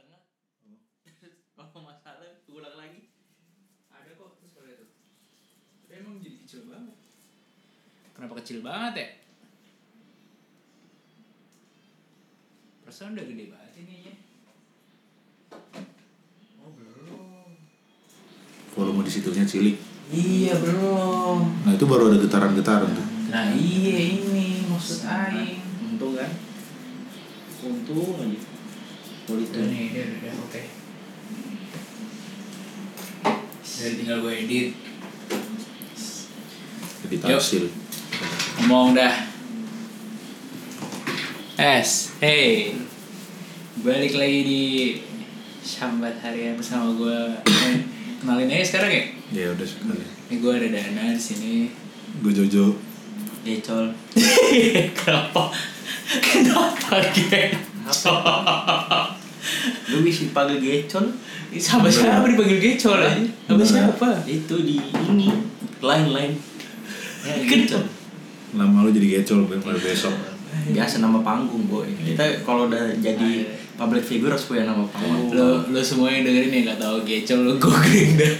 setengah. Kalau masalah ulang lagi. Ada kok terus kalau itu. Tapi emang jadi kecil banget. Kenapa kecil banget ya? Perasaan udah gede banget. Ini ya oh belum volume di situnya cilik. Iya belum nah itu baru ada getaran-getaran tuh. Nah iya ini maksud aing. untung kan. Untung aja udah politik nih udah udah oke. Jadi tinggal gue edit. Jadi hasil. Ngomong dah. Es hey. Balik lagi di sambat harian bersama gue Eh, kenalin aja sekarang ya? Ya udah sekali ini gue ada Dana di sini. Gue Jojo. Gecol kenapa? Kenapa gecol lu bisa dipanggil gecol sama siapa dipanggil gecol aja sama siapa? Itu di ini lain lain ya gecol lama lu jadi gecol mulai besok. Biasa nama panggung boy. Kita kalau udah jadi public figure harus punya nama panggung. Lo lo semua yang dengerin nih nggak tahu gecol lo googling dah.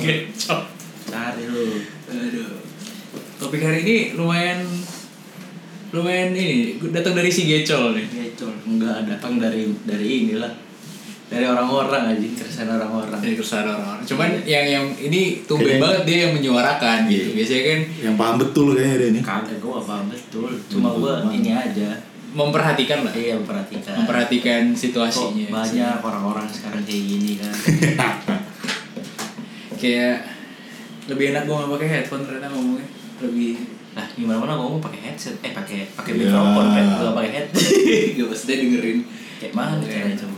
Gecol. Cari lu. Aduh. Topik hari ini lumayan lumayan ini datang dari si gecol nih. Gecol. Enggak datang dari dari inilah. Dari orang-orang aja keresahan orang-orang. Dari keresahan orang-orang. Cuman yang yang ini tumben Kayaknya- banget dia yang menyuarakan gitu. Biasanya kan yang paham betul kayaknya dia ini. Kagak gua apa betul. Cuma gua ini aja. Memperhatikan lah. Iya memperhatikan. Memperhatikan Kok situasinya. banyak orang-orang sekarang kayak gini kan? Kayak lebih enak gue nggak pakai headphone ternyata ngomongnya lebih nah gimana mana ngomong pakai headset eh pakai pakai Iya. mikrofon kan gak pakai head. Gak pasti dengerin. Kayak mana Oke. caranya coba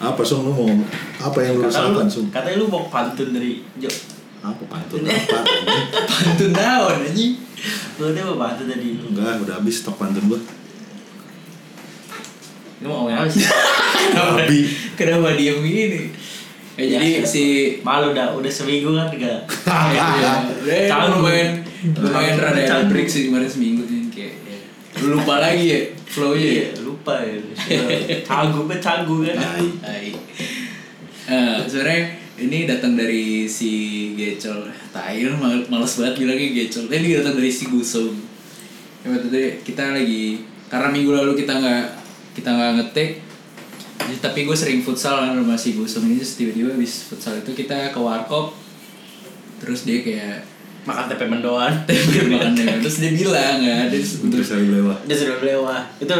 apa song lu mau ngomong? apa yang lu kata lu rasakan song? katanya lu mau pantun dari Jo apa pantun apa? Pantun daun anjing? Lu udah mau pantun dari lu enggak udah habis stok pantun gua. Lu mau ngomongin apa sih? Babi. kenapa diem gini? Ya, jadi Biasa. si malu dah udah seminggu kan enggak. Ya, udah Canggung. Lumayan rada ada Canggung. break sih kemarin seminggu sih kayak lu lupa lagi ya flownya ya iya lupa ya canggung kan canggung kan. Hai. Sebenarnya ini datang dari si Gecol. Tai lu mal- males banget bilangnya Gecol. Ini datang dari si Gusum. Ya tadi kita lagi karena minggu lalu kita nggak kita nggak ngetik. Tapi gue sering futsal kan sama si Gusum ini terus tiba-tiba habis futsal itu kita ke warkop terus dia kayak makan tempe mendoan. Makan dengan terus dia bilang nggak ada Untuk saya lewat. dia sudah lewat. Itu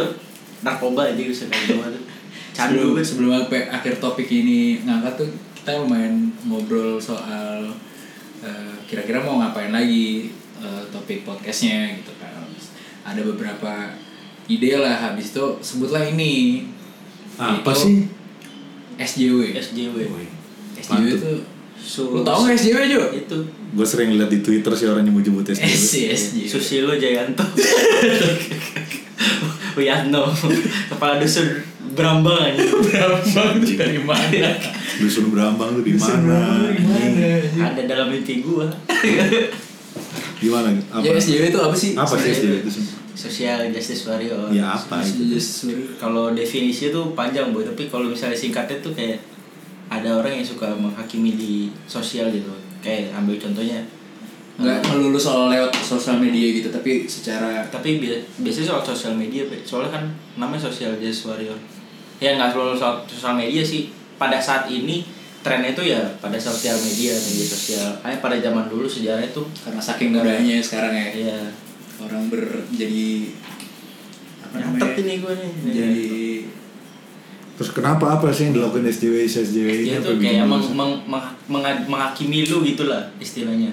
narkoba aja bisa kayak gitu. Tuh candu. Sebelum, sebelum sampai akhir topik ini ngangkat tuh kita lumayan ngobrol soal eh, kira-kira mau ngapain lagi eh, topik podcastnya gitu kan. Ada beberapa ide lah habis itu sebutlah ini. Apa Itu sih? SJW SJW SJW Pantun. itu Su lu tau nggak SJW Jo? itu. Gue sering lihat di twitter sih orang nyebut-nyebut SJW SJW Susilo Jayanto. Wiyatno kepala dusun Brambang aja Berambang tuh dari mana? dusun berambang tuh di mana? Gimana? ada dalam mimpi gua. Gimana apa? Ya SJW itu apa sih? apa sih SJW itu Social Justice Warrior. Ya apa itu? Kalau definisi itu panjang bu tapi kalau misalnya singkatnya tuh kayak ada orang yang suka menghakimi di sosial gitu. Kayak ambil contohnya nggak melulu soal lewat sosial media gitu tapi secara tapi bi- biasanya soal sosial media soalnya kan namanya social justice warrior. Ya nggak selalu soal sosial media sih. Pada saat ini trennya itu ya pada sosial media media sosial. Kayak pada zaman dulu sejarah itu karena saking mudahnya sekarang ya. Ya orang ber jadi apa nyatet namanya? ini gue nih. Jadi terus kenapa apa sih yang dilakukan SJW SJW ini ya kayak meng, meng, meng- menga- menghakimi lu gitulah istilahnya.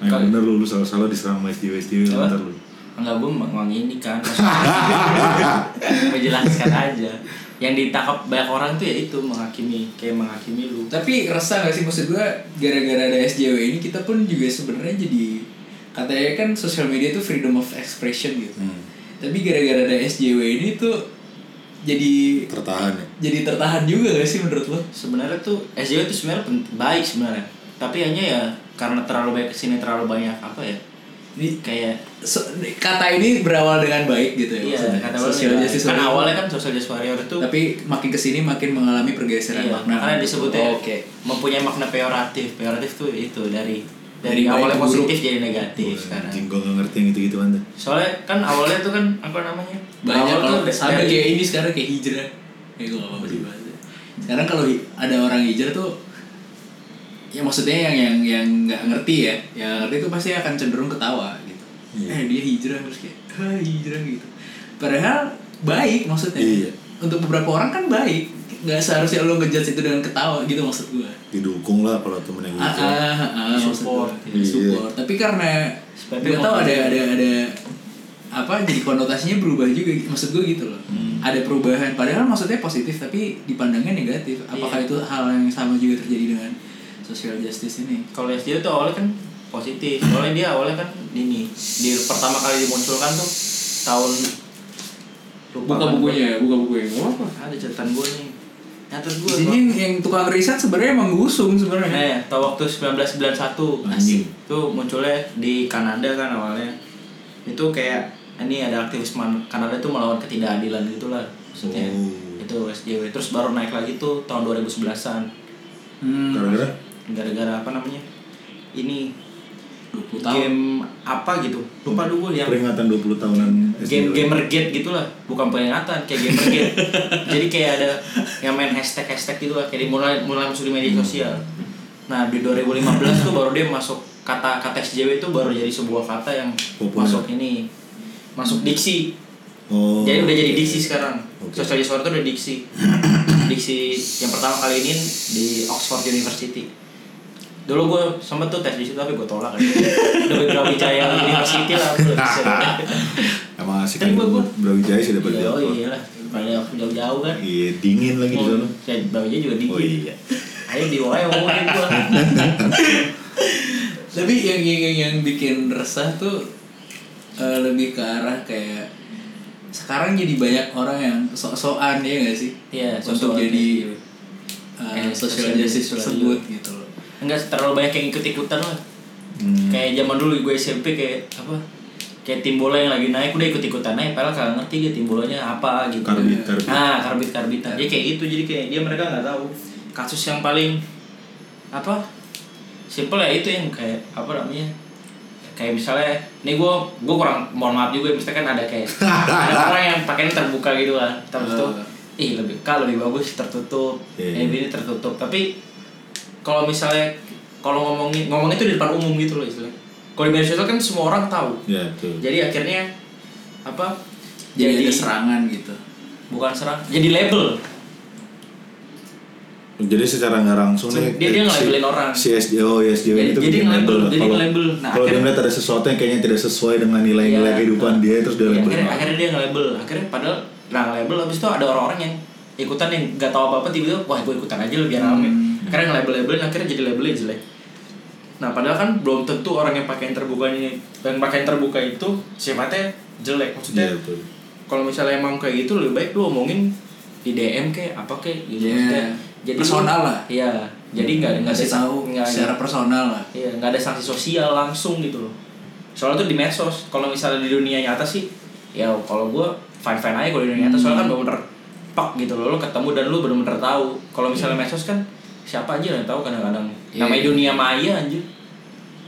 Nah, yang bener lu, lu salah-salah diserang sama SJW SJW bentar lu. Enggak gue ini kan. Menjelaskan aja. Yang ditangkap banyak orang tuh ya itu menghakimi kayak menghakimi lu. Tapi resah gak sih? Maksud gua gara-gara ada SJW ini kita pun juga sebenarnya jadi katanya kan sosial media itu freedom of expression gitu. Hmm. tapi gara-gara ada SJW ini tuh jadi tertahan ya jadi tertahan juga gak sih menurut lo sebenarnya tuh SJW itu sebenarnya baik sebenarnya tapi hanya ya karena terlalu banyak ke sini terlalu banyak apa ya Ini kayak so- kata ini berawal dengan baik gitu ya. iya maksudnya. kata social awalnya- justice kan awalnya kan social justice warrior itu tapi makin ke sini makin mengalami pergeseran iya, makna. makanya disebutnya Oh, Oke. mempunyai makna peyoratif peyoratif tuh itu dari dari, awalnya positif buruk. jadi negatif sekarang Anjing gue gak ngerti yang gitu-gitu anda soalnya kan awalnya tuh kan apa namanya Banyak Awal kalau tuh sampai kayak ini sekarang kayak hijrah. Ya gue gak apa-apa sih bahas. Sekarang kalau ada orang hijrah tuh ya maksudnya yang yang yang nggak ngerti ya, yang ngerti itu pasti akan cenderung ketawa gitu. Iya. Eh dia hijrah terus kayak ah hijrah gitu. Padahal baik maksudnya. Iya. Untuk beberapa orang kan baik. Nggak seharusnya lo ngejudge itu dengan ketawa gitu maksud gue. didukung lah kalau temen yang Ah, gitu ah, ah, ah, maksud Support. Iya. support. Tapi karena gue tahu ada ada ada apa jadi konotasinya berubah juga maksud gue gitu loh. Hmm. Ada perubahan padahal maksudnya positif tapi dipandangnya negatif. Apakah Iya. itu hal yang sama juga terjadi dengan social justice ini? kalau SJW tuh awalnya kan positif soalnya dia awalnya kan ini di pertama kali dimunculkan tuh tahun lupa kan gua. buka bukunya. apa? ada catatan gue nih nyatet gue Di sini yang tukang riset sebenarnya emang ngusung sebenarnya. eh tahun waktu 1991 Anjing. itu munculnya di Kanada kan awalnya itu kayak ini ada aktivis Kanada tuh melawan ketidakadilan gitulah maksudnya Oh. itu SJW terus baru naik lagi tuh tahun 2011an Hmm. gara-gara gara-gara apa namanya ini 20 tahun. game apa gitu? Lupa dulu yang peringatan 20 tahunan game SJW. gamergate gitulah. Bukan peringatan kayak gamergate jadi kayak ada yang main hashtag hashtag gitu lah. Kayak mulai mulai masuk di media sosial. Nah di 2015 tuh baru dia masuk kata kata SJW itu baru jadi sebuah kata yang Populer. masuk ini. Masuk diksi. Oh jadi udah jadi diksi sekarang. Oke. social disorder itu udah diksi. Diksi yang pertama kali ini di Oxford University dulu gue sempet tuh tes di situ tapi gue tolak aja demi Brawijaya University lah gue bisa emang asik Tapi kan gua- Brawijaya sih dapat oh Delport. iya lah, pada aku jauh-jauh kan. iya dingin lagi di sana Ya, bawahnya juga dingin. oh iya Ayo di wae ngomongin gua. Tapi yang yang yang, yang bikin resah tuh eh, lebih ke arah kayak sekarang jadi banyak orang yang sok-sokan ya gak sih? Iya, untuk jadi Eh, social justice justice tersebut gitu loh. Enggak terlalu banyak yang ikut-ikutan lah. Hmm. Kayak zaman dulu gue SMP kayak apa? Kayak tim bola yang lagi naik udah ikut-ikutan naik padahal kagak ngerti dia tim bolanya apa gitu. Karbit, karbit. Nah, karbit karbitan. Dia kayak itu jadi kayak dia mereka nggak tahu. Kasus yang paling apa? Simple ya itu yang kayak apa namanya? kayak misalnya nih gue gue kurang mohon maaf juga misalnya kan ada kayak ada orang yang pakainya terbuka gitu kan terus tuh ih lebih kak lebih bagus tertutup iya. ini tertutup tapi kalau misalnya kalau ngomongin ngomong itu di depan umum gitu loh istilahnya kalau di media sosial kan semua orang tahu ya betul jadi akhirnya apa Jadi, ada serangan gitu. bukan serang jadi label jadi secara nggak langsung nih Dia- dia si- nge-labelin orang. si SJO SJW Jadi- itu jadi nge-label, label. jadi nge-label. Nah, kalau dia melihat ada sesuatu yang kayaknya tidak sesuai dengan nilai-nilai Iya. kehidupan dia terus dia Ya, label akhirnya, akhirnya dia nge-label akhirnya padahal nah nge-label habis itu ada orang-orang yang ikutan yang nggak tahu apa-apa tiba-tiba wah gue ikutan aja lah biar rame Hmm. akhirnya nge-label-labelin akhirnya jadi labelnya jelek nah padahal kan belum tentu orang yang pakai yang terbuka ini yang pakai yang terbuka itu sifatnya jelek maksudnya Iya betul. kalau misalnya emang kayak gitu lebih baik lu omongin di DM kayak apa kayak gitu Iya. maksudnya Personal lah. iya jadi nggak nggak ada tahu nggak secara personal lah. Iya, nggak ada sanksi sosial langsung gitu loh. Soalnya tuh di medsos, kalau misalnya di dunia nyata sih, ya kalau gue fine fine aja kalau di dunia nyata soalnya kan bener-bener pak gitu loh, lo ketemu dan lo bener-bener tahu. Kalau misalnya medsos kan siapa aja yang tahu kadang-kadang. Iya. Namanya dunia maya anjir.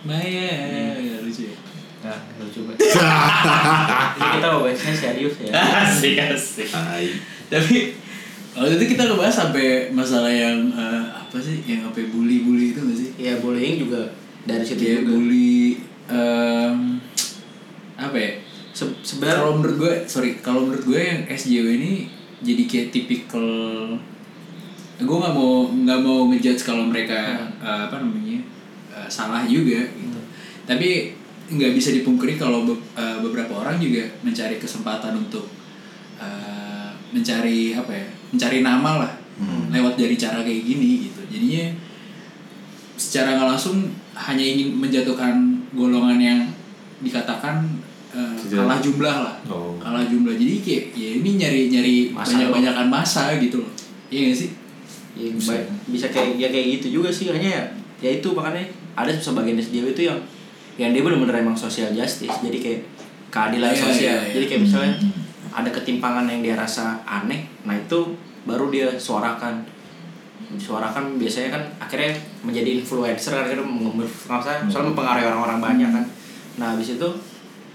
Maya, ya, lucu ya. Nah, lucu banget. Kita bahasnya serius ya. asik asik. Hai. Tapi waktu itu kita ngebahas sampai masalah yang eh, apa sih yang apa bully bully itu gak sih? Iya, bullying juga dari situ Kayak juga. bully em, apa ya? Se- Sebenarnya Kalau menurut gue, sorry, kalau menurut gue yang SJW ini jadi kayak tipikal gue nggak mau nggak mau ngejudge kalau mereka eh, apa namanya eh, salah juga gitu. Tapi nggak bisa dipungkiri kalau be- eh, beberapa orang juga mencari kesempatan untuk eh, mencari apa ya, mencari nama lah Hmm. lewat dari cara kayak gini gitu. Jadinya secara nggak langsung hanya ingin menjatuhkan golongan yang dikatakan Tidak. kalah jumlah lah Oh. kalah jumlah jadi kayak ya ini nyari nyari Masa banyak banyakan masa gitu loh iya gak sih Ya, Bisa. baik. bisa kayak ya kayak gitu juga sih hanya ya, ya itu makanya ada sebagian SJW itu yang yang dia bener-bener emang social justice. Jadi kayak keadilan Iya, sosial. iya, iya. jadi kayak misalnya ada ketimpangan yang dia rasa aneh nah itu baru dia suarakan. Suarakan biasanya kan akhirnya menjadi influencer akhirnya mem- misalnya misalnya mempengaruhi orang-orang banyak kan. Nah habis itu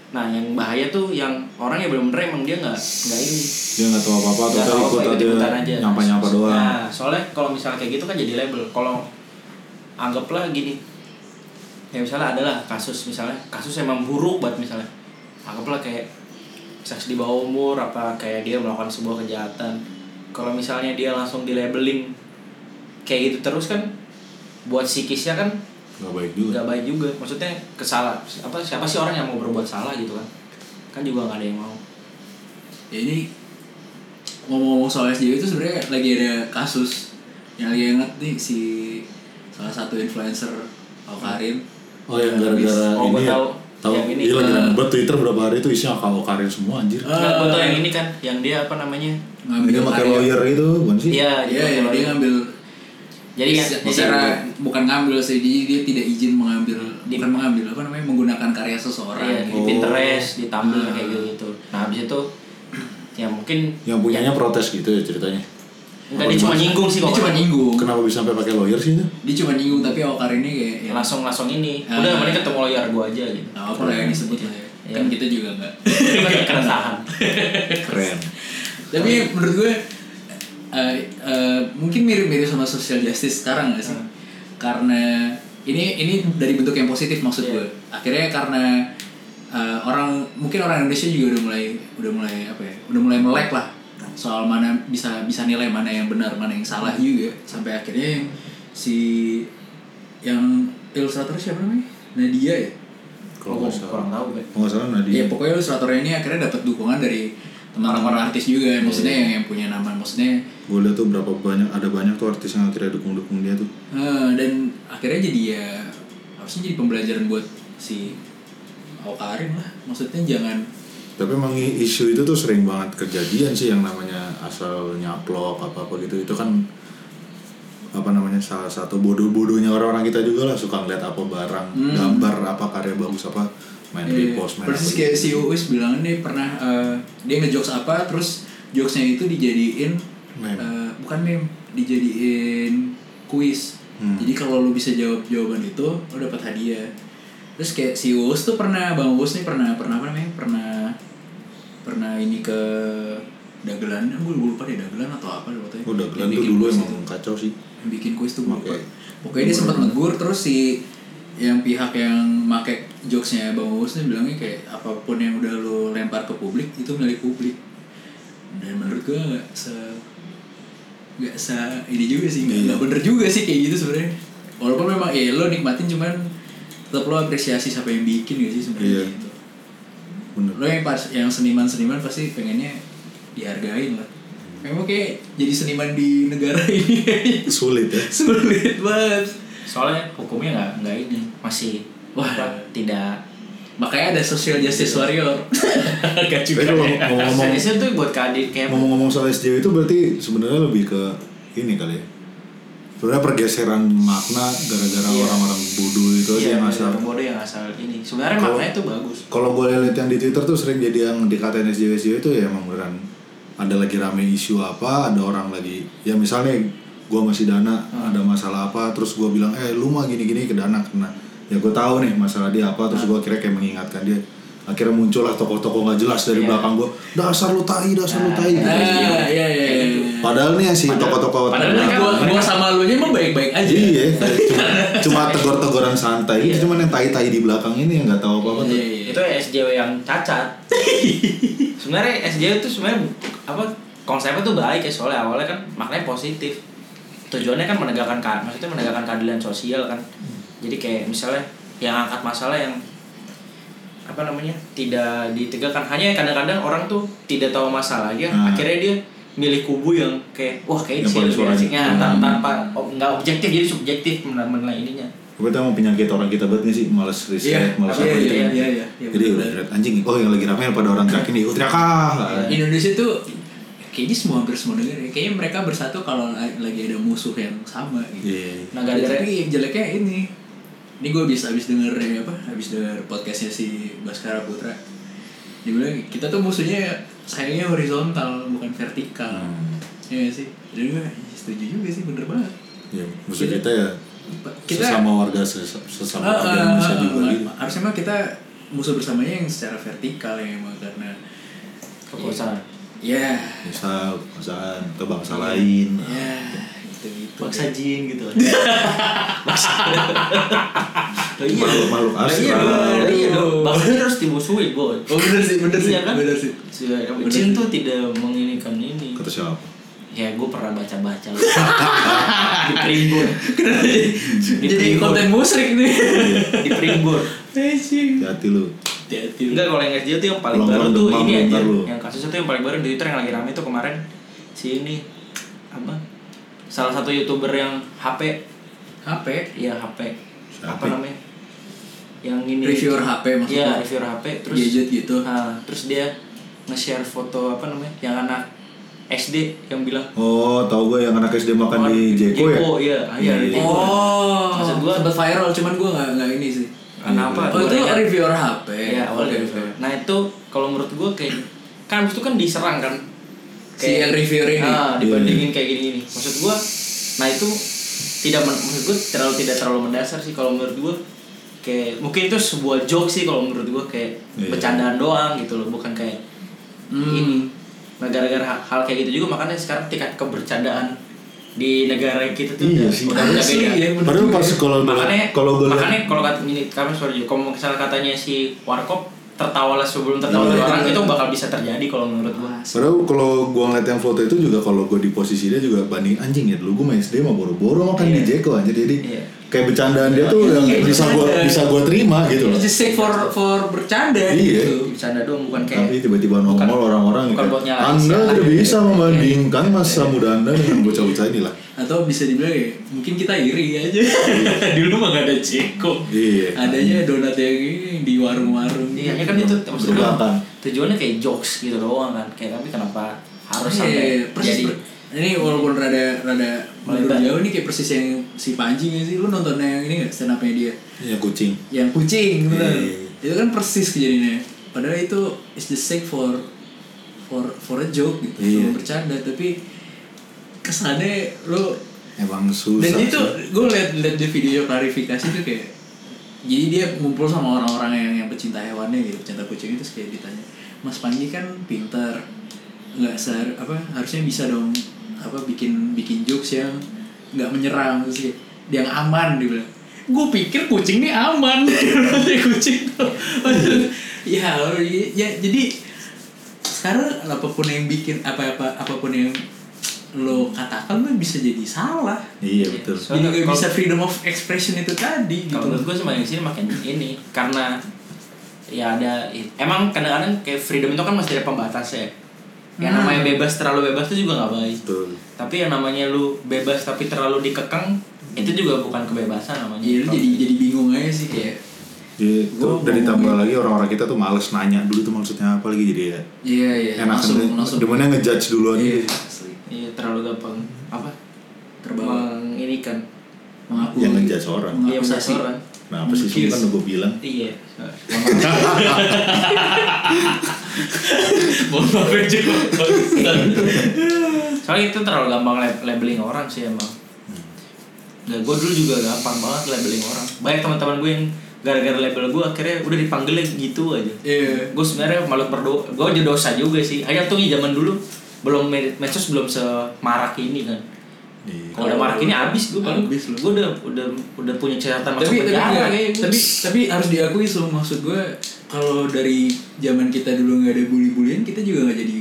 nah yang bahaya tuh yang orang yang bener-bener emang dia nggak nggak ini dia nggak tahu apa apa atau tahu ikut apa, ikut-ikutan aja nyampa nyampa doang Nah, soalnya kalau misalnya kayak gitu kan jadi label. Kalau anggaplah gini, ya misalnya adalah kasus misalnya kasus emang buruk banget misalnya, anggaplah kayak seks di bawah umur apa kayak dia melakukan sebuah kejahatan. Kalau misalnya dia langsung di labeling kayak gitu terus kan buat psikisnya kan nggak baik juga nggak baik juga. Maksudnya kesalah apa siapa sih orang yang mau berbuat salah gitu kan? Kan juga nggak ada yang mau. ya ini ngomong-ngomong soal SJW itu sebenarnya lagi ada kasus yang lagi inget nih si salah satu influencer Awkarin oh yang gara-gara Oh, gua ini ya tahu. tahu Yang ini. iya lagi Eh. rame banget Twitter berapa hari itu isinya kalau karir semua anjir Ah. Nggak, tau yang ini kan, yang dia apa namanya? ngambil dia pakai lawyer gitu bukan sih Iya, Iya, ya, dia ngambil Jadi ya, secara bukan ngambil sih dia, dia tidak izin mengambil Di- bukan mengambil apa namanya menggunakan karya seseorang iya, di gitu. Oh. Pinterest, di Tumblr Ah. kayak gitu. Nah, habis itu ya mungkin yang punyanya protes gitu ya ceritanya enggak dia cuma nyinggung sih dia kok. cuma nyinggung kenapa bisa sampai pakai lawyer sih itu dia cuma nyinggung tapi Awkarin ini kayak ya, langsung langsung ini. Ah. Udah mending ketemu lawyer gua aja gitu. nggak apa lah yang disebut lah ya Iya. kan kita juga nggak keresahan. keren tapi menurut gue eh, eh, mungkin mirip-mirip sama social justice sekarang gak sih Hmm. Karena ini ini dari bentuk yang positif maksud Iya. gue akhirnya karena eh, orang mungkin orang Indonesia juga udah mulai udah mulai apa ya udah mulai melek lah soal mana bisa bisa nilai mana yang benar mana yang salah juga. Sampai akhirnya yang si yang ilustrator siapa namanya? Nadia ya? Kalau Oh, nggak salah. kurang tahu gue. kalau nggak salah Nadia. Iya pokoknya ilustratornya ini akhirnya dapat dukungan dari Orang-orang. artis juga maksudnya yang yang punya nama maksudnya gue lihat tuh berapa banyak ada banyak tuh artis yang akhirnya dukung dukung dia tuh. Eh, dan akhirnya jadi ya harusnya jadi pembelajaran buat si Awkarin lah. Maksudnya jangan tapi emang isu itu tuh sering banget kejadian sih yang namanya asal nyaplok apa apa gitu. Itu kan apa namanya salah satu bodoh-bodohnya orang-orang kita juga lah. Suka ngeliat apa barang Hmm. gambar apa karya bagus apa main eh, repost main persis kayak si Uus bilang dia pernah eh, dia ngejokes apa terus jokesnya itu dijadiin Meme. eh, bukan meme dijadiin kuis Hmm. jadi kalau lu bisa jawab jawaban itu lu dapat hadiah terus kayak si Uus tuh pernah bang Uus nih pernah pernah apa namanya pernah pernah ini ke dagelan gue lupa deh dagelan atau apa waktu itu. Oh, udah Yang tuh dulu emang kacau sih yang bikin kuis tuh gue lupa Oke. pokoknya dia sempat negur terus si yang pihak yang make jokesnya bang Uus nih bilangnya kayak apa pun yang udah lu lempar ke publik itu milik publik. Dan menurut gue nggak se nggak se ini juga sih nggak nggak bener juga sih kayak gitu sebenarnya. Walaupun memang ya lo nikmatin cuman tetap lo apresiasi siapa yang bikin gak sih sebenarnya Iya. gitu. Bener. Lo yang pas yang seniman seniman pasti pengennya dihargain lah. Memang kayak jadi seniman di negara ini. Sulit ya. Sulit banget Soalnya hukumnya nggak nggak ini masih Wah. apa, tidak makanya ada social justice warrior gak juga Tapi kalau ya. ngomong-ngomong Jadi tuh buat keadil kayak ngomong-ngomong soal SJW itu berarti sebenarnya lebih ke ini kali ya sebenarnya pergeseran makna gara-gara Iya. orang-orang bodoh itu aja iya, yang asal bodoh yang asal ini. Sebenarnya Kalau- maknanya tuh bagus. kalau gue lihat yang di Twitter tuh sering jadi yang dikatain SJW SJW itu ya emang beneran ada lagi rame isu apa ada orang lagi ya misalnya gue masih dana Hmm. ada masalah apa terus gue bilang eh lu mah gini-gini ke dana kena ya gue tahu nih masalah dia apa terus gue kira kayak mengingatkan dia akhirnya muncullah tokoh-tokoh nggak jelas dari Iya. belakang gue dasar lu tai dasar lu tai gitu. ah iya iya iya padahal nih si tokoh-tokoh padahal mereka- gua, gua sama lu nya emang baik-baik aja iya cuma, cuma tegur-teguran santai Iya. itu cuman yang tai-tai di belakang ini yang nggak tahu apa-apa tuh Iya, iya. Itu SJW yang cacat. sebenarnya SJW itu sebenarnya apa konsepnya tuh baik ya soalnya awalnya kan maknanya positif. Tujuannya kan menegakkan ka- maksudnya menegakkan keadilan sosial kan. Jadi kayak misalnya yang angkat masalah yang apa namanya tidak ditegakkan hanya kadang-kadang orang tuh tidak tahu masalahnya Hmm. akhirnya dia milih kubu yang kayak wah kayak sih lebih asiknya Hmm. tan- tanpa nggak objektif jadi subjektif menilai ininya Gue tau mau penyakit orang kita banget nih sih, males riset, Iya, males iya, apa iya, gitu. iya, iya, iya, Jadi udah anjing, oh yang lagi rame pada orang teriak ini, oh teriak. Indonesia tuh kayaknya semua hampir semua negara ya. kayaknya mereka bersatu kalau la- lagi ada musuh yang sama gitu Iya. nah gara-gara tapi yang jeleknya ini ini gue habis habis denger ini apa habis denger podcastnya si Baskara Putra dia bilang kita tuh musuhnya sayangnya horizontal bukan vertikal Hmm. Iya nggak sih jadi gue setuju juga sih bener banget ya musuh kita ya kita sesama warga ses- sesama Ah, warga ah, Indonesia ah, juga gitu harusnya mah kita musuh bersamanya yang secara vertikal ya emang karena Kekuasaan. ya misal perusahaan atau bangsa lain ya gitu gitu Bangsa jin gitu. Oh, iya. Makhluk-makhluk Lah, astral. Iya, dong. iya dong. Bangsa jin harus dimusuhi, boy. oh bener sih bener sih Iya kan? bener sih Si- Jin tuh tidak menginginkan ini. kata siapa Ya, gue pernah baca-baca. di Primbon. jadi konten musrik nih Di Primbon. Hati lu hati-hati Enggak kalau yang SJ tuh yang paling baru tuh ini aja. lu. Yang kasusnya tuh yang paling baru di Twitter yang lagi rame tuh kemarin si ini apa? Salah satu youtuber yang HP, HP iya HP. Apa namanya? Yang ini Reviewer HP maksudnya? Iya, reviewer HP terus gadget gitu Nah, terus dia nge-share foto apa namanya? Yang anak SD yang bilang oh tau gue yang anak SD makan di Jeko ya iya, iya, Jeko. Oh, Maksud gua- sempat viral, cuman gue nggak nggak ini sih. Kenapa? Oh itu reviewer HP. Iya, awalnya Oke, gitu. oke. Nah, itu kalau menurut gua kayak kan abis itu kan diserang kan. Si yang reviewer ini. Ah, dibandingin kayak gini-gini. Maksud gua nah itu tidak men- maksud gua terlalu tidak terlalu mendasar sih kalau menurut gua kayak mungkin itu sebuah joke sih kalau menurut gua kayak Iya. bercandaan doang gitu loh, bukan kayak Hmm. ini. Nah, gara-gara hal, hal kayak gitu juga makanya sekarang tingkat kebercandaan di negara kita tuh Iya udah, sih. udah, udah Asli, beda. ya, bener padahal pas ya. kalau makanya kalau gue makanya kalau kata ini kami sorry kalau misalnya katanya si warkop tertawa lah sebelum tertawa Iya, tuh orang iya. itu bakal bisa terjadi kalau menurut gua Padahal kalau gue ngeliat yang foto itu juga kalau gue di posisi dia juga banding anjing ya dulu gue main SD mah boro-boro makan di Iya. Jeko aja jadi Iya. kayak bercandaan dia tuh Iya, yang kayak bisa gue bercanda. bisa gue terima gitu loh. Just for for bercanda Iya. gitu. bercanda doang bukan kayak Tapi tiba-tiba nongol orang-orang bukan nyalain Anda siapa." tidak bisa membandingkan masa muda Anda dengan bocah-bocah ini lah. Atau bisa dibilang ya, mungkin kita iri aja. Dulu mah gak ada ceko. Iya. Adanya donat yang ini di warung-warung. iya ya kan itu maksudnya tujuannya kayak jokes gitu doang kan kayak tapi kenapa harus Iya, sampai persis jadi per- ini walaupun rada rada Melebar. jauh nih kayak persis yang si Panji nggak sih lu nonton yang ini nggak stand up-nya dia Iya kucing. yang kucing bener Iya. itu kan persis kejadiannya padahal itu is the sake for for for a joke gitu Iya. for bercanda tapi kesannya lu Emang susah. dan itu gue liat liat di video klarifikasi tuh kayak jadi dia ngumpul sama orang-orang yang yang pecinta hewannya gitu pecinta kucing itu kayak ditanya Mas Panji kan pinter nggak sehar apa harusnya bisa dong apa bikin bikin jokes yang nggak menyerang terus kayak yang aman dia bilang. Gue pikir kucing ini aman kucing tuh. Ya ya jadi sekarang apa pun yang bikin apa apa apa pun yang lo katakan tuh bisa jadi salah. Iya betul. jadi Soalnya kalau- bisa freedom of expression itu tadi gitu. kalau menurut gue semakin sini makin ini karena ya ada emang kadang-kadang kayak freedom itu kan masih ada pembatas ya yang Hmm. namanya bebas terlalu bebas itu juga nggak baik. Betul. tapi yang namanya lu bebas tapi terlalu dikekang itu juga bukan kebebasan namanya. Iya, lu jadi jadi bingung aja sih kayak Jadi Gua tuh, dan ditambah ngomongin- lagi orang-orang kita tuh males nanya dulu tuh maksudnya apa lagi? Jadi ya iya iya enak langsung langsung. Demennya ngejudge duluan. Iya. gitu. Iya terlalu gampang. Apa? Terbawa. Menginikan mengaku yang ngejudge orang. Iya mengakusasi orang. Nah apa sih? Kan udah gue bilang. Iya. Mau ngapain juga. Soalnya itu terlalu gampang lab- labeling orang sih emang. Nah, gue dulu juga gampang banget labeling orang. Banyak teman-teman gue yang gara-gara label gue akhirnya udah dipanggilnya gitu aja. iya. Gue sebenarnya malu berdoa, gue aja dosa juga sih. Hanya tuh zaman dulu belum med- medsos belum semarak ini kan. Iya. Kalau udah marak ini abis gue paling Abis lu. gue udah udah udah punya catatan masuk tapi tapi penjara gitu. tapi tapi harus diakui so maksud gue kalau dari zaman kita dulu nggak ada bully-bullyan kita juga nggak jadi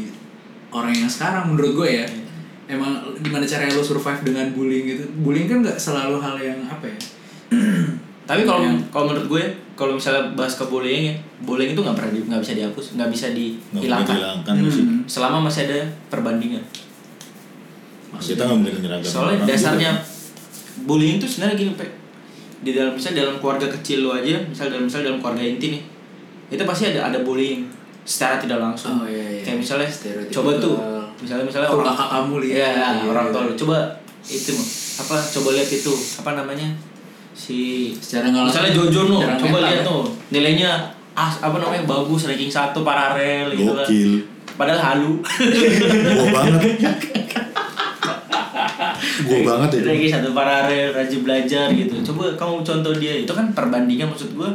orang yang sekarang menurut gue ya emang gimana caranya lo survive dengan bullying gitu bullying kan nggak selalu hal yang apa ya Tapi kalau Yang- kalau menurut gue kalau misalnya bahas ke bullying ya, bullying itu nggak pernah di- nggak bisa dihapus, nggak bisa dihilangkan Hmm. selama masih ada perbandingan. kita nggak mungkin menyerangkan Soalnya orang dasarnya juga. bullying itu sebenarnya gini, Pak. Di dalam misalnya dalam keluarga kecil lo aja, misal dalam misal dalam keluarga inti nih. Itu pasti ada ada bullying secara tidak langsung. Oh, iya, iya. Kayak misalnya Stereotipikal. coba tuh misalnya misalnya orang kakak kamu lihat. Iya, Iya, orang iya. tua coba itu apa coba lihat itu apa namanya si Secara nggak misalnya Jojo no, coba lihat ya. tuh nilainya ah, apa namanya bagus ranking satu paralel gitu kan. Padahal halu. Gua banget. Gua banget itu. ranking satu paralel rajin belajar gitu. Coba kamu contoh dia itu kan perbandingan maksud gua.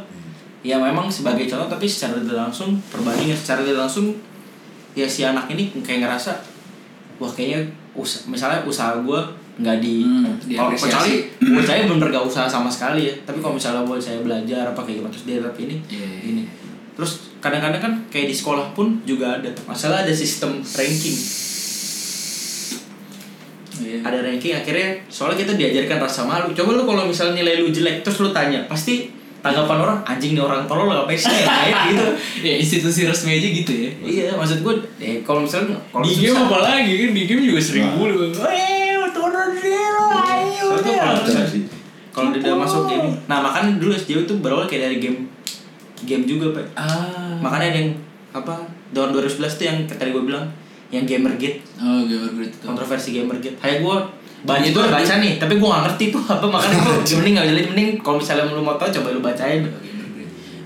Ya memang sebagai contoh tapi secara tidak langsung perbandingan secara tidak langsung ya si anak ini kayak ngerasa wah kayaknya us misalnya usaha gua nggak di Hmm, kalau kecuali buat saya bener gak usaha sama sekali ya. Tapi kalau misalnya buat saya belajar apa kayak gimana terus dia tapi ini Iya, iya, ini. Terus kadang-kadang kan kayak di sekolah pun juga ada. Masalah ada sistem ranking. Iya. ada ranking akhirnya soalnya kita diajarkan rasa malu. Coba lu kalau misalnya nilai lu jelek terus lu tanya pasti tanggapan orang anjing nih orang tolol ngapain sih kayak gitu. Ya institusi resmi aja gitu ya. Iya maksud gue eh kalau misalnya kalau di game apa lagi kan? Di game juga sering Nah. mulu tuh kalau Bisa sih. kalau dia udah masuk game. Nah makanya dulu SJW tuh berawal kayak dari game game juga pak. Ah. Makanya ada yang apa tahun 2011 tuh yang tadi gue bilang yang Gamergate oh gamer great itu. Kontroversi Gamergate kayak gue baca Itu itu baca nih tapi gue gak ngerti tuh apa makanya gue mending gak jadi mending kalau misalnya lu mau tahu coba lu bacain.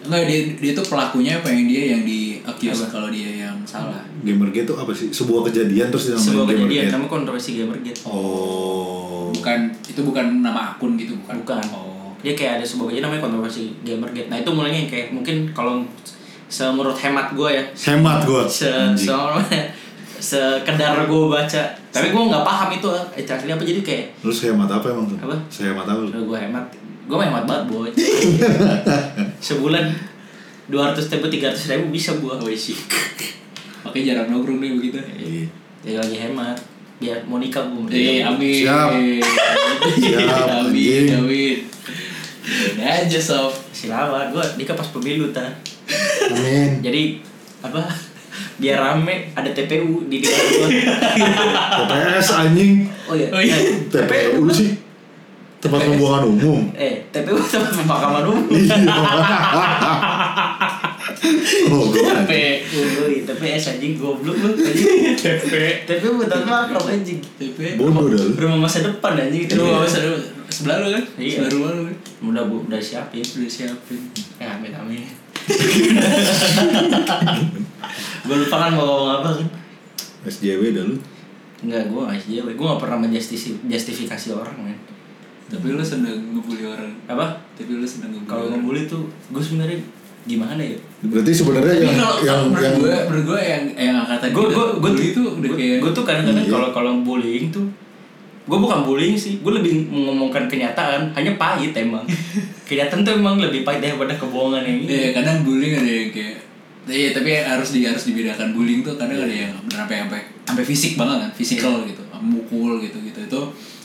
Enggak, dia, dia tuh pelakunya apa yang dia yang di accuse kalau dia yang salah. Gamergate itu apa sih? Sebuah kejadian terus dinamain sebuah kejadian Gamergate. namanya kontroversi Gamergate Oh. Bukan itu bukan nama akun gitu, bukan. bukan Oh. dia kayak ada sebuah kejadian namanya kontroversi Gamergate nah itu mulainya yang kayak mungkin kalau semenurut hemat gue ya Hemat gua. se se sekedar gue baca tapi gue nggak paham itu eh asli apa jadi kayak Lu sehemat apa emang tuh? Apa? Sehemat apa lu? gue hemat gue hemat banget boy sebulan dua ratus ribu tiga ratus ribu bisa gue sih. Makanya jarang nongkrong deh begitu. Iya. jadi lagi hemat biar mau nikah gue Eh, amin. Siap. Siap, amin, amin. Udah aja sob. silawan gue nikah pas pemilu ta Amin. jadi apa biar rame ada TPU di nikah gue TPS anjing. oh iya Oh iya. TPU sih. Tempat pembuangan umum. eh TPU tempat pemakaman umum Iya. Oh. TP. Woi, TPS anjing goblok lu. TP. TPU bukan makro anjing. TP. Bodoh dah lu. Rumah masa depan anjing rumah masa depan. sebelah lu kan? Iya. Sebelah rumah lu kan? Udah bu, udah siapin. Udah siapin. Ya amin amin. gue lupa kan mau ngomong apa kan? SJW dah lu. Enggak, gue SJW. Gue gak pernah menjustifikasi orang men. Tapi lu seneng ngebully orang. Apa? Tapi lu seneng ngebully Kalau ngebully tuh, gue sebenarnya gimana ya? Berarti sebenarnya yang kalau yang menurut yang gue, menurut gue yang yang angkatan Gue gue gue itu udah kayak gue tuh kadang-kadang Iya. kalau kalau bullying tuh gue bukan bullying sih gue lebih mengomongkan kenyataan hanya pahit emang kenyataan tuh emang lebih pahit daripada kebohongan yang ini Iya, kadang bullying ada yang kayak Iya, tapi harus di harus dibedakan bullying tuh kadang ada yang benar sampai sampai sampai fisik banget kan, fisikal gitu, mukul gitu gitu itu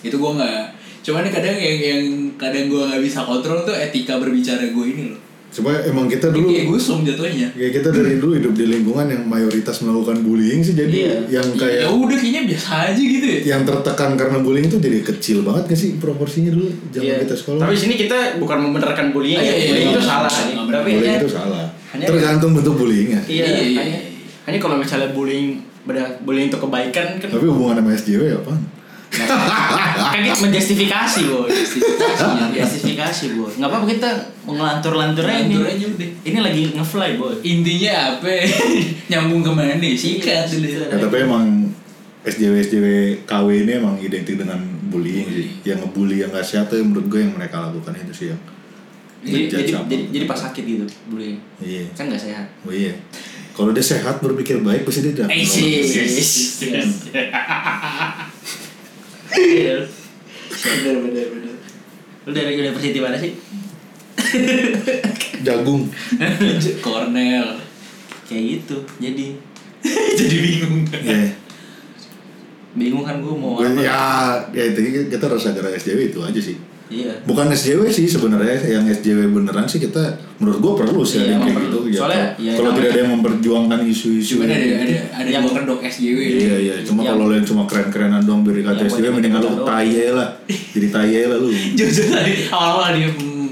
itu gue nggak cuman kadang yang yang kadang gue nggak bisa kontrol tuh etika berbicara gue ini loh. Coba emang kita dulu Kayak gusum jatuhnya. Kayak kita dari dulu hidup di lingkungan yang mayoritas melakukan bullying sih jadi Iya. yang Ya kayak udah kayaknya biasa aja gitu ya. yang tertekan karena bullying itu jadi kecil banget gak sih proporsinya dulu zaman Iya. kita sekolah? tapi sini kita bukan membenarkan bullying Ah, ya iya, iya, bullying iya. itu salah Iya, iya, tapi bullying hanya itu salah. hanya- Tergantung bentuk bullyingnya. iya, Iya, iya, hanya, iya. hanya kalau misalnya bullying beda bullying untuk kebaikan kan Tapi hubungan sama SJW apa? Kan kita menjustifikasi boy Justifikasi justifikasi boy nggak apa-apa kita ngelantur-lantur aja ini Lantur aja udah. ini lagi ngefly boy Intinya apa? Nyambung ke mana nih? Sikat dulu. Ya, tapi emang SJW SJW KW ini emang identik dengan bullying sih. Yang ngebully yang gak sehat tuh menurut gue yang mereka lakukan itu sih yang jadi jadi, jadi pas sakit gitu bullying Iya. kan nggak sehat Oh iya. Kalau dia sehat berpikir baik pasti dia tidak. Bener bener bener. Lu dari university mana sih? Jagung. Cornell. Kayak gitu. Jadi Jadi bingung. Iya. bingung kan gue mau Gue- apa. ya, ya itu kita rasa gara SJW itu aja sih. Iya. Bukan SJW sih sebenarnya yang SJW beneran sih kita menurut gua perlu sih Iya, ada yang kayak gitu. Ya, Soalnya, kalau- ya, kalau tidak ada yang memperjuangkan isu-isu ada yang- ada ada Yang- dua kedok SJW. Iya iya, cuma kalau lo yang cuma keren-kerenan doang biar kata SJW lu ikut-ikutan tai lah. Jadi tai lah lu. Jujur tadi awal-awal dia hmm,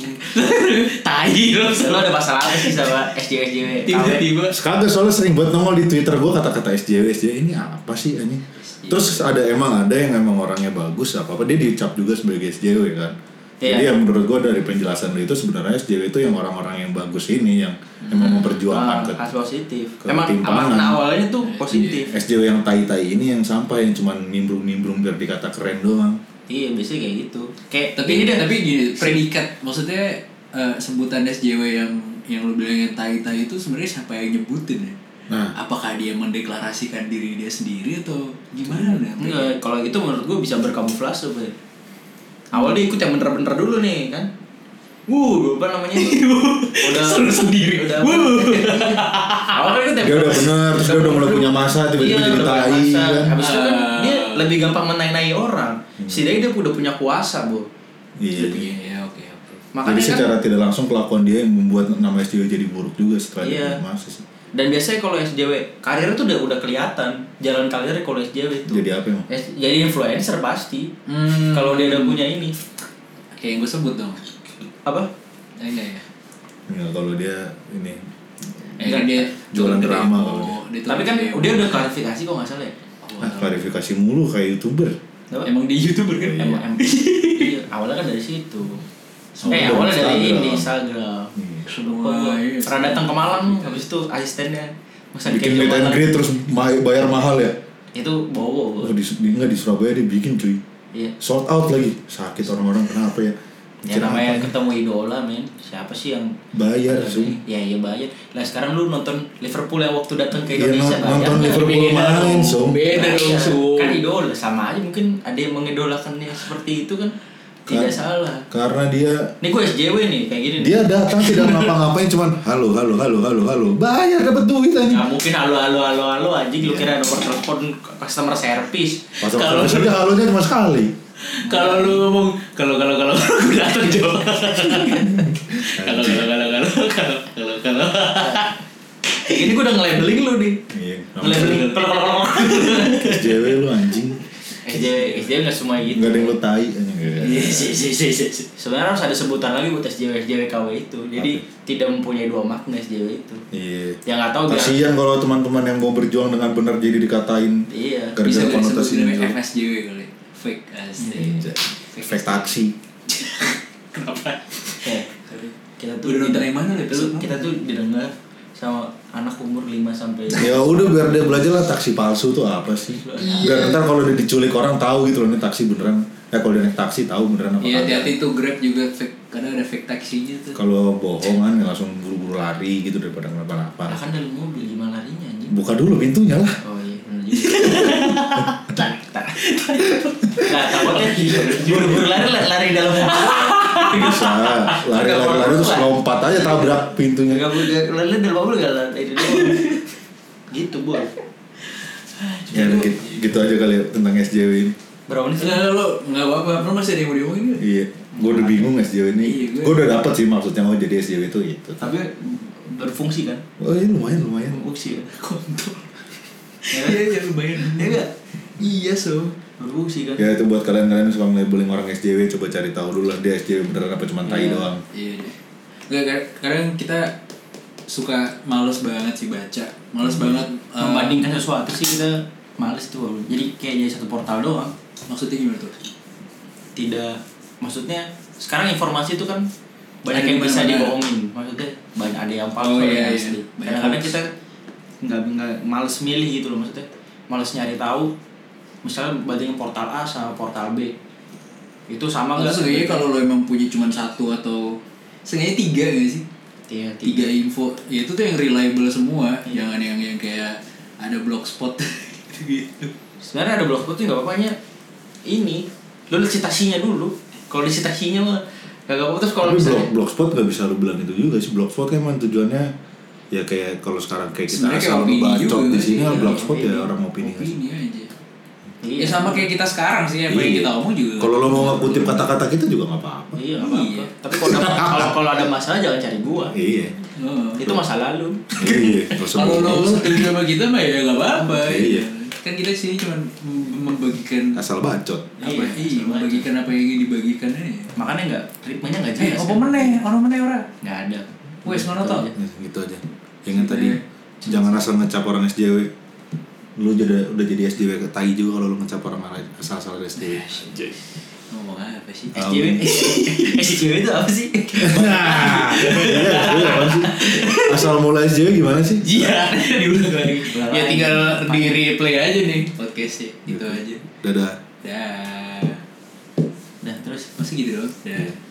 tai lo Lu ada masalah apa sih sama SJW SJW? tiba-tiba Kagak soalnya sering buat nongol di Twitter gua kata-kata SJW SJW ini apa sih anjing? Terus ada emang ada yang emang orangnya bagus apa apa dia dicap juga sebagai SJW kan. Iya. Jadi yang menurut gua dari penjelasan itu sebenarnya SJW itu yang orang-orang yang bagus ini yang emang memperjuangkan ke positif. ke Emang ketimpangan. makna awalnya tuh positif. SJW yang tai-tai ini yang sampah yang cuman nimbrung-nimbrung biar dikata keren doang. Iya, biasanya kayak gitu. Kayak tapi ini deh. tapi gini predikat maksudnya eh, sebutan SJW yang yang lu bilang yang tai tai itu sebenarnya siapa yang nyebutin ya Nah, apakah dia mendeklarasikan diri dia sendiri atau gimana Enggak, kalau itu menurut gue bisa berkamuflase, Bay. Awal dia ikut yang bener-bener dulu nih, kan? Wuh, apa namanya? udah Seru sendiri. Udah. Awal kan ikut yang dia udah bener, terus dia udah mulai punya masa tiba-tiba Iya, jadi tai kan. Habis itu kan Ah. dia lebih gampang menai-nai orang. Setidaknya dia udah punya kuasa, Bu. Iya. iya ya oke oke Makanya Jadi kan secara tidak langsung kelakuan dia yang membuat nama SJW jadi buruk juga setelah dia Iya. punya masa sih. Dan biasanya kalau SJW karirnya tuh udah udah kelihatan jalan karirnya kalau SJW itu. Jadi apa emang? S- jadi influencer pasti. Hmm. Kalau dia udah punya ini kayak yang gue sebut dong apa? ya enggak ya Ya, kalau dia ini Enggak dia Jualan drama kalau dia. dia Tapi kan demo. dia udah klarifikasi kok nggak salah ya. Oh, ah, klarifikasi mulu kayak youtuber. Apa? emang di youtuber kan Iya. Emang, emang iya, awalnya kan dari situ. Eh awalnya dari ini Instagram. Iya. Gua. iya. Pernah datang ke Malang, habis itu asistennya masa Bikin meet and greet terus bayar mahal ya. Itu bowo. Oh, di, di, enggak di Surabaya dia bikin cuy. Iya. Sold out lagi. Sakit orang-orang kenapa ya? Ya Mikir namanya apa? ketemu idola men. Siapa sih yang Bayar, Iya, Zoom. Ya iya bayar. Lah sekarang lu nonton Liverpool yang waktu datang ke Iya, Indonesia non- bayar nonton? Liverpool Beda main, Som. beda dong. Sum. Kan idola sama aja mungkin ada yang mengidolakannya seperti itu kan. Tidak Kan- salah. Karena dia Nih gue SJW nih kayak gini nih. dia datang tidak ngapa-ngapain cuman halo halo halo halo halo bayar dapat duit aja. Nggak mungkin halo halo halo halo anjing lu kira nomor telepon customer service. Kalau saja halonya cuma sekali. kalau lu ngomong kalau kalau kalau gue datang coba kalau kalau kalau kalau kalau kalau kalau gini gue udah nge-labeling lu nih. Iya. Nge-labeling kalau kalau kalau. SJW lu anjing. SJW SJW nggak semua gitu. Enggak ada yang lu tai iya sih sih sih sih Sebenarnya harus ada sebutan lagi buat SJW SJW KW itu. Jadi tidak mempunyai dua makna SJW itu. Iya. Ya nggak tahu Kasihan kalau teman-teman yang mau berjuang dengan benar jadi dikatain Iya. bisa konotasi itu. FSJW kali fake asli Efek taksi. kenapa Kayak kita tuh Udah nonton yang mana episode Kita tuh didengar sama anak umur 5 sampai Ya udah biar dia belajar lah taksi palsu tuh apa sih. Biar ntar kalau dia diculik orang tahu gitu loh ini taksi beneran. Ya kalau dia naik taksi tahu beneran apa Iya hati-hati tuh Grab juga fake kadang ada fake taksinya tuh Kalau bohong kan ya langsung buru-buru lari gitu daripada kenapa-napa. kan dalam mobil gimana larinya anjing? Buka dulu pintunya lah. Oh iya, bener juga. Tak, tak. Nah, takutnya buru-buru lari lari dalam mobil. Bisa lari-lari-lari terus lompat aja tabrak pintunya. Enggak boleh lari dalam mobil enggak lari di dalam. Gitu, Bu. Ya gitu, gitu aja kali ya tentang SJW ini. Berapa menit? sih? Enggak lo nggak apa-apa lo masih ada yang mau diomongin nggak? Iya, gue udah bingung SJW ini. Iya, gue- Gue udah dapet sih maksudnya mau jadi SJW itu gitu. Tapi berfungsi kan? Oh iya lumayan lumayan. Berfungsi ya. kontol Ya kan? iya iya lumayan Ya enggak? Iya so Berfungsi kan? Ya itu buat kalian-kalian yang suka labeling orang SJW coba cari tahu dulu lah dia SJW beneran apa cuma tai Iya, doang. iya iya. nggak kar- kadang kita suka males banget sih baca males banget eh, Membandingkan sesuatu sih kita males tuh. Jadi kayak jadi satu portal doang. maksudnya gimana tuh tidak maksudnya sekarang informasi itu kan banyak Ada yang bisa dibohongin maksudnya banyak ada yang palsu Oh, iya, yang iya. asli kadang-kadang kita nggak nggak males milih gitu loh maksudnya males nyari tahu misalnya bandingin portal A sama portal B. Itu sama nggak seenggaknya kalau lo emang punya cuma satu atau seenggaknya tiga gak sih? Tiga, tiga info. Ya itu tuh yang reliable semua. Iya. jangan yang yang kayak ada blogspot gitu. Sebenarnya ada blogspot tuh nggak apa-apanya. Ini lo lihat citasinya dulu. Kalau di citasinya mah gak apa-apa. Terus kalau Tapi blog, misalnya blogspot gak bisa lu bilang itu juga sih. Blogspot kan emang tujuannya ya kayak kalau sekarang kayak kita Sebenarnya kayak asal opini bacot juga di sini iya, blogspot ya orang opini aja. opini aja iya. ya sama kayak kita sekarang sih apa yang Iya. kita omong juga Kalau lo mau ngutip kata-kata kita juga nggak apa-apa. iya nggak apa-apa Iya. tapi kalau ada kalau kalau ada masalah jangan cari gua Iya. Oh. itu masa lalu Iya. nggak kalau lo setuju sama kita mah ya gak apa-apa Iya. kan kita sini cuma membagikan asal bacot. apa Iya, iya, sama membagikan apa yang ingin dibagikan aja makanya nggak ritmenya nggak eh jelas apa kan? meneh orang meneh ora nggak ada wes ngono Gitu. Ya, gitu aja. Jangan tadi jangan asal ngecap orang SJW. Lu jadi udah jadi SJW ke tai juga kalau lu ngecap orang lain asal-asal SJW. ngomong apa sih? Ah, SJW SJW itu apa sih? Nah, iya, apa sih? Asal mulai SJW gimana sih? iya diulang lagi. Ya tinggal di replay aja nih. Podcastnya itu aja. Dadah. dah. Udah terus masih gitu doang dah. Berapa menit ya